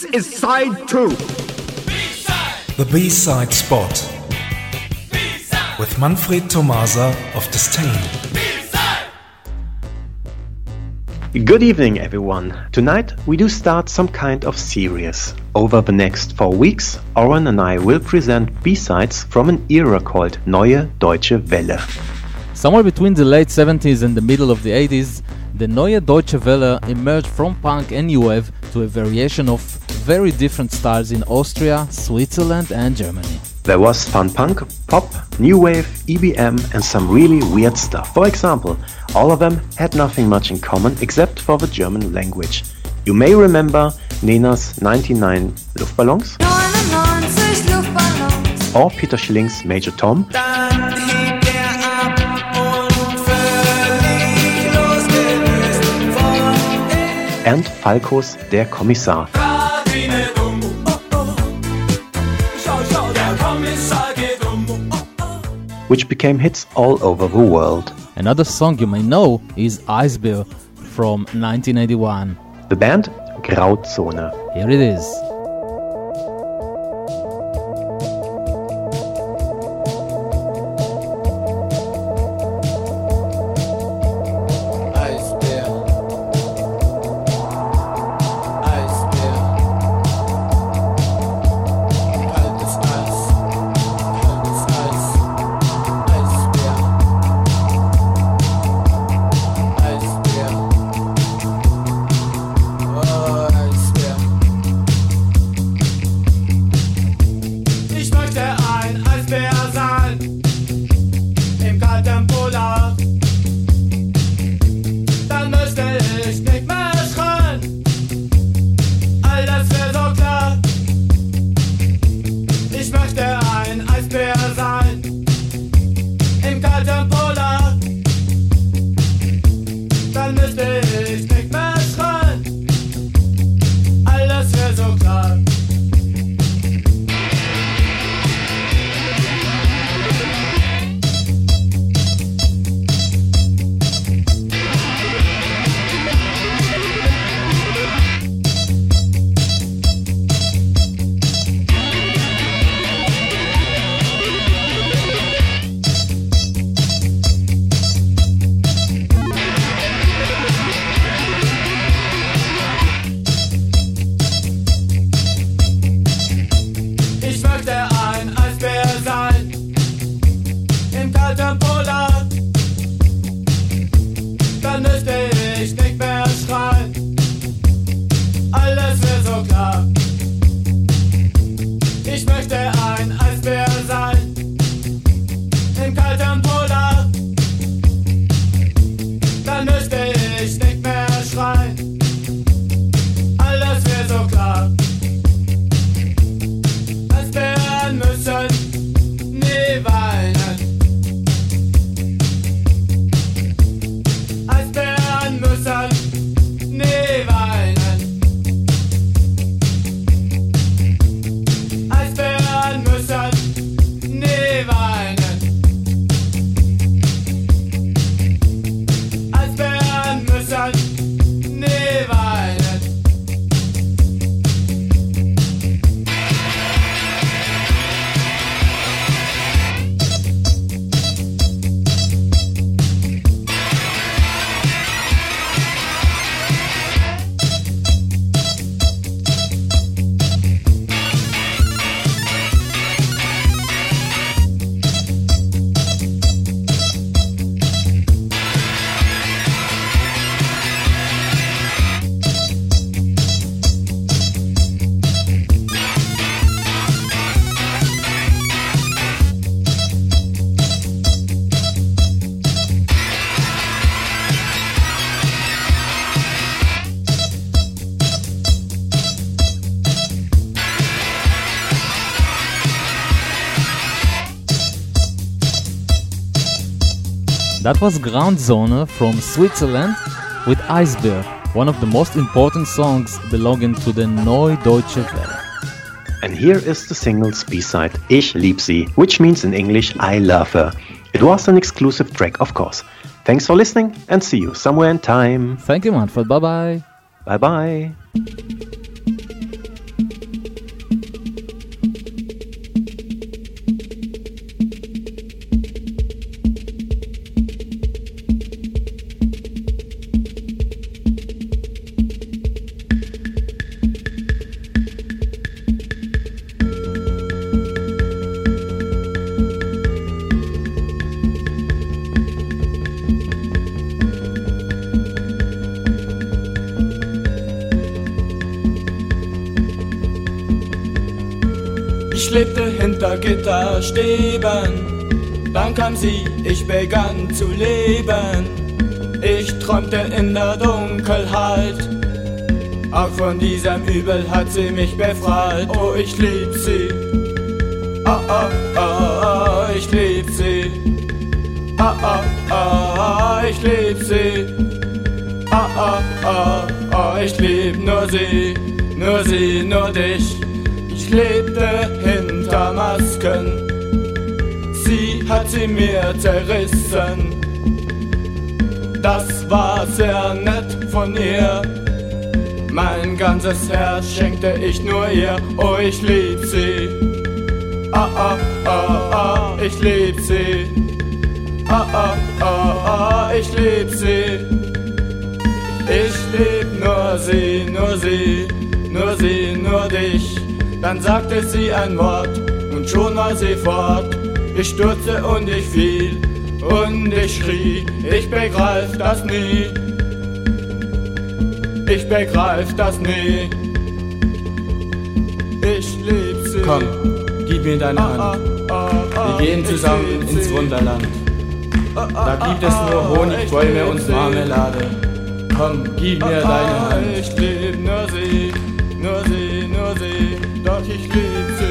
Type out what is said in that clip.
This is side two. The B-side spot. With Manfred Tomasa of Disdain. Good evening, everyone. Tonight we do start some kind of series. Over the next four weeks, Oren and I will present B-sides from an era called Neue Deutsche Welle. Somewhere between the late 70s and the middle of the 80s, the Neue Deutsche Welle emerged from punk and new wave to a variation of very different styles in Austria, Switzerland, and Germany. There was fun punk, pop, new wave, EBM, and some really weird stuff. For example, all of them had nothing much in common except for the German language. You may remember Nena's 99 Luftballons 99 Luftballons. or Peter Schilling's Major Tom Dann geht um. der Kommissar. which became hits all over the world. Another song you may know is Eisbär from 1981. The band Grauzone. Here it is. Eisbär sein. Im That was Grauzone from Switzerland with Eisbär, one of the most important songs belonging to the Neue Deutsche Welle. And here is the single's B-side, Ich lieb sie, which means in English, I love her. It was an exclusive track, of course. Thanks for listening and see you somewhere in time. Thank you, Manfred. Bye bye. Bye bye. Ich lebte hinter Gitterstäben, dann kam sie, ich begann zu leben. Ich träumte in der Dunkelheit, auch von diesem Übel hat sie mich befreit. Oh, ich lieb sie, ah, ah, ah, ich lieb sie, ah, ah, ah, ich lieb sie, ah, ah, ah, ah, ich lieb nur sie, nur sie, nur dich. Ich lebte hinter Masken, sie hat sie mir zerrissen. Das war sehr nett von ihr. Mein ganzes Herz schenkte ich nur ihr. Oh, ich lieb sie. Ah, ah, ah, ah, ich lieb sie. Ah, ah, ah, ah, ich lieb sie. Ich lieb nur sie, nur sie, nur sie, nur dich. Dann sagte sie ein Wort und schon war sie fort. Ich stürzte und ich fiel und ich schrie, ich begreif das nie. Ich begreif das nie. Ich lieb sie. Komm, gib mir deine Hand. Wir gehen zusammen ins Wunderland. Da gibt es nur Honig, Bäume und Marmelade. Komm, gib mir deine Hand. Ich lieb nur sie, nur sie, ich bin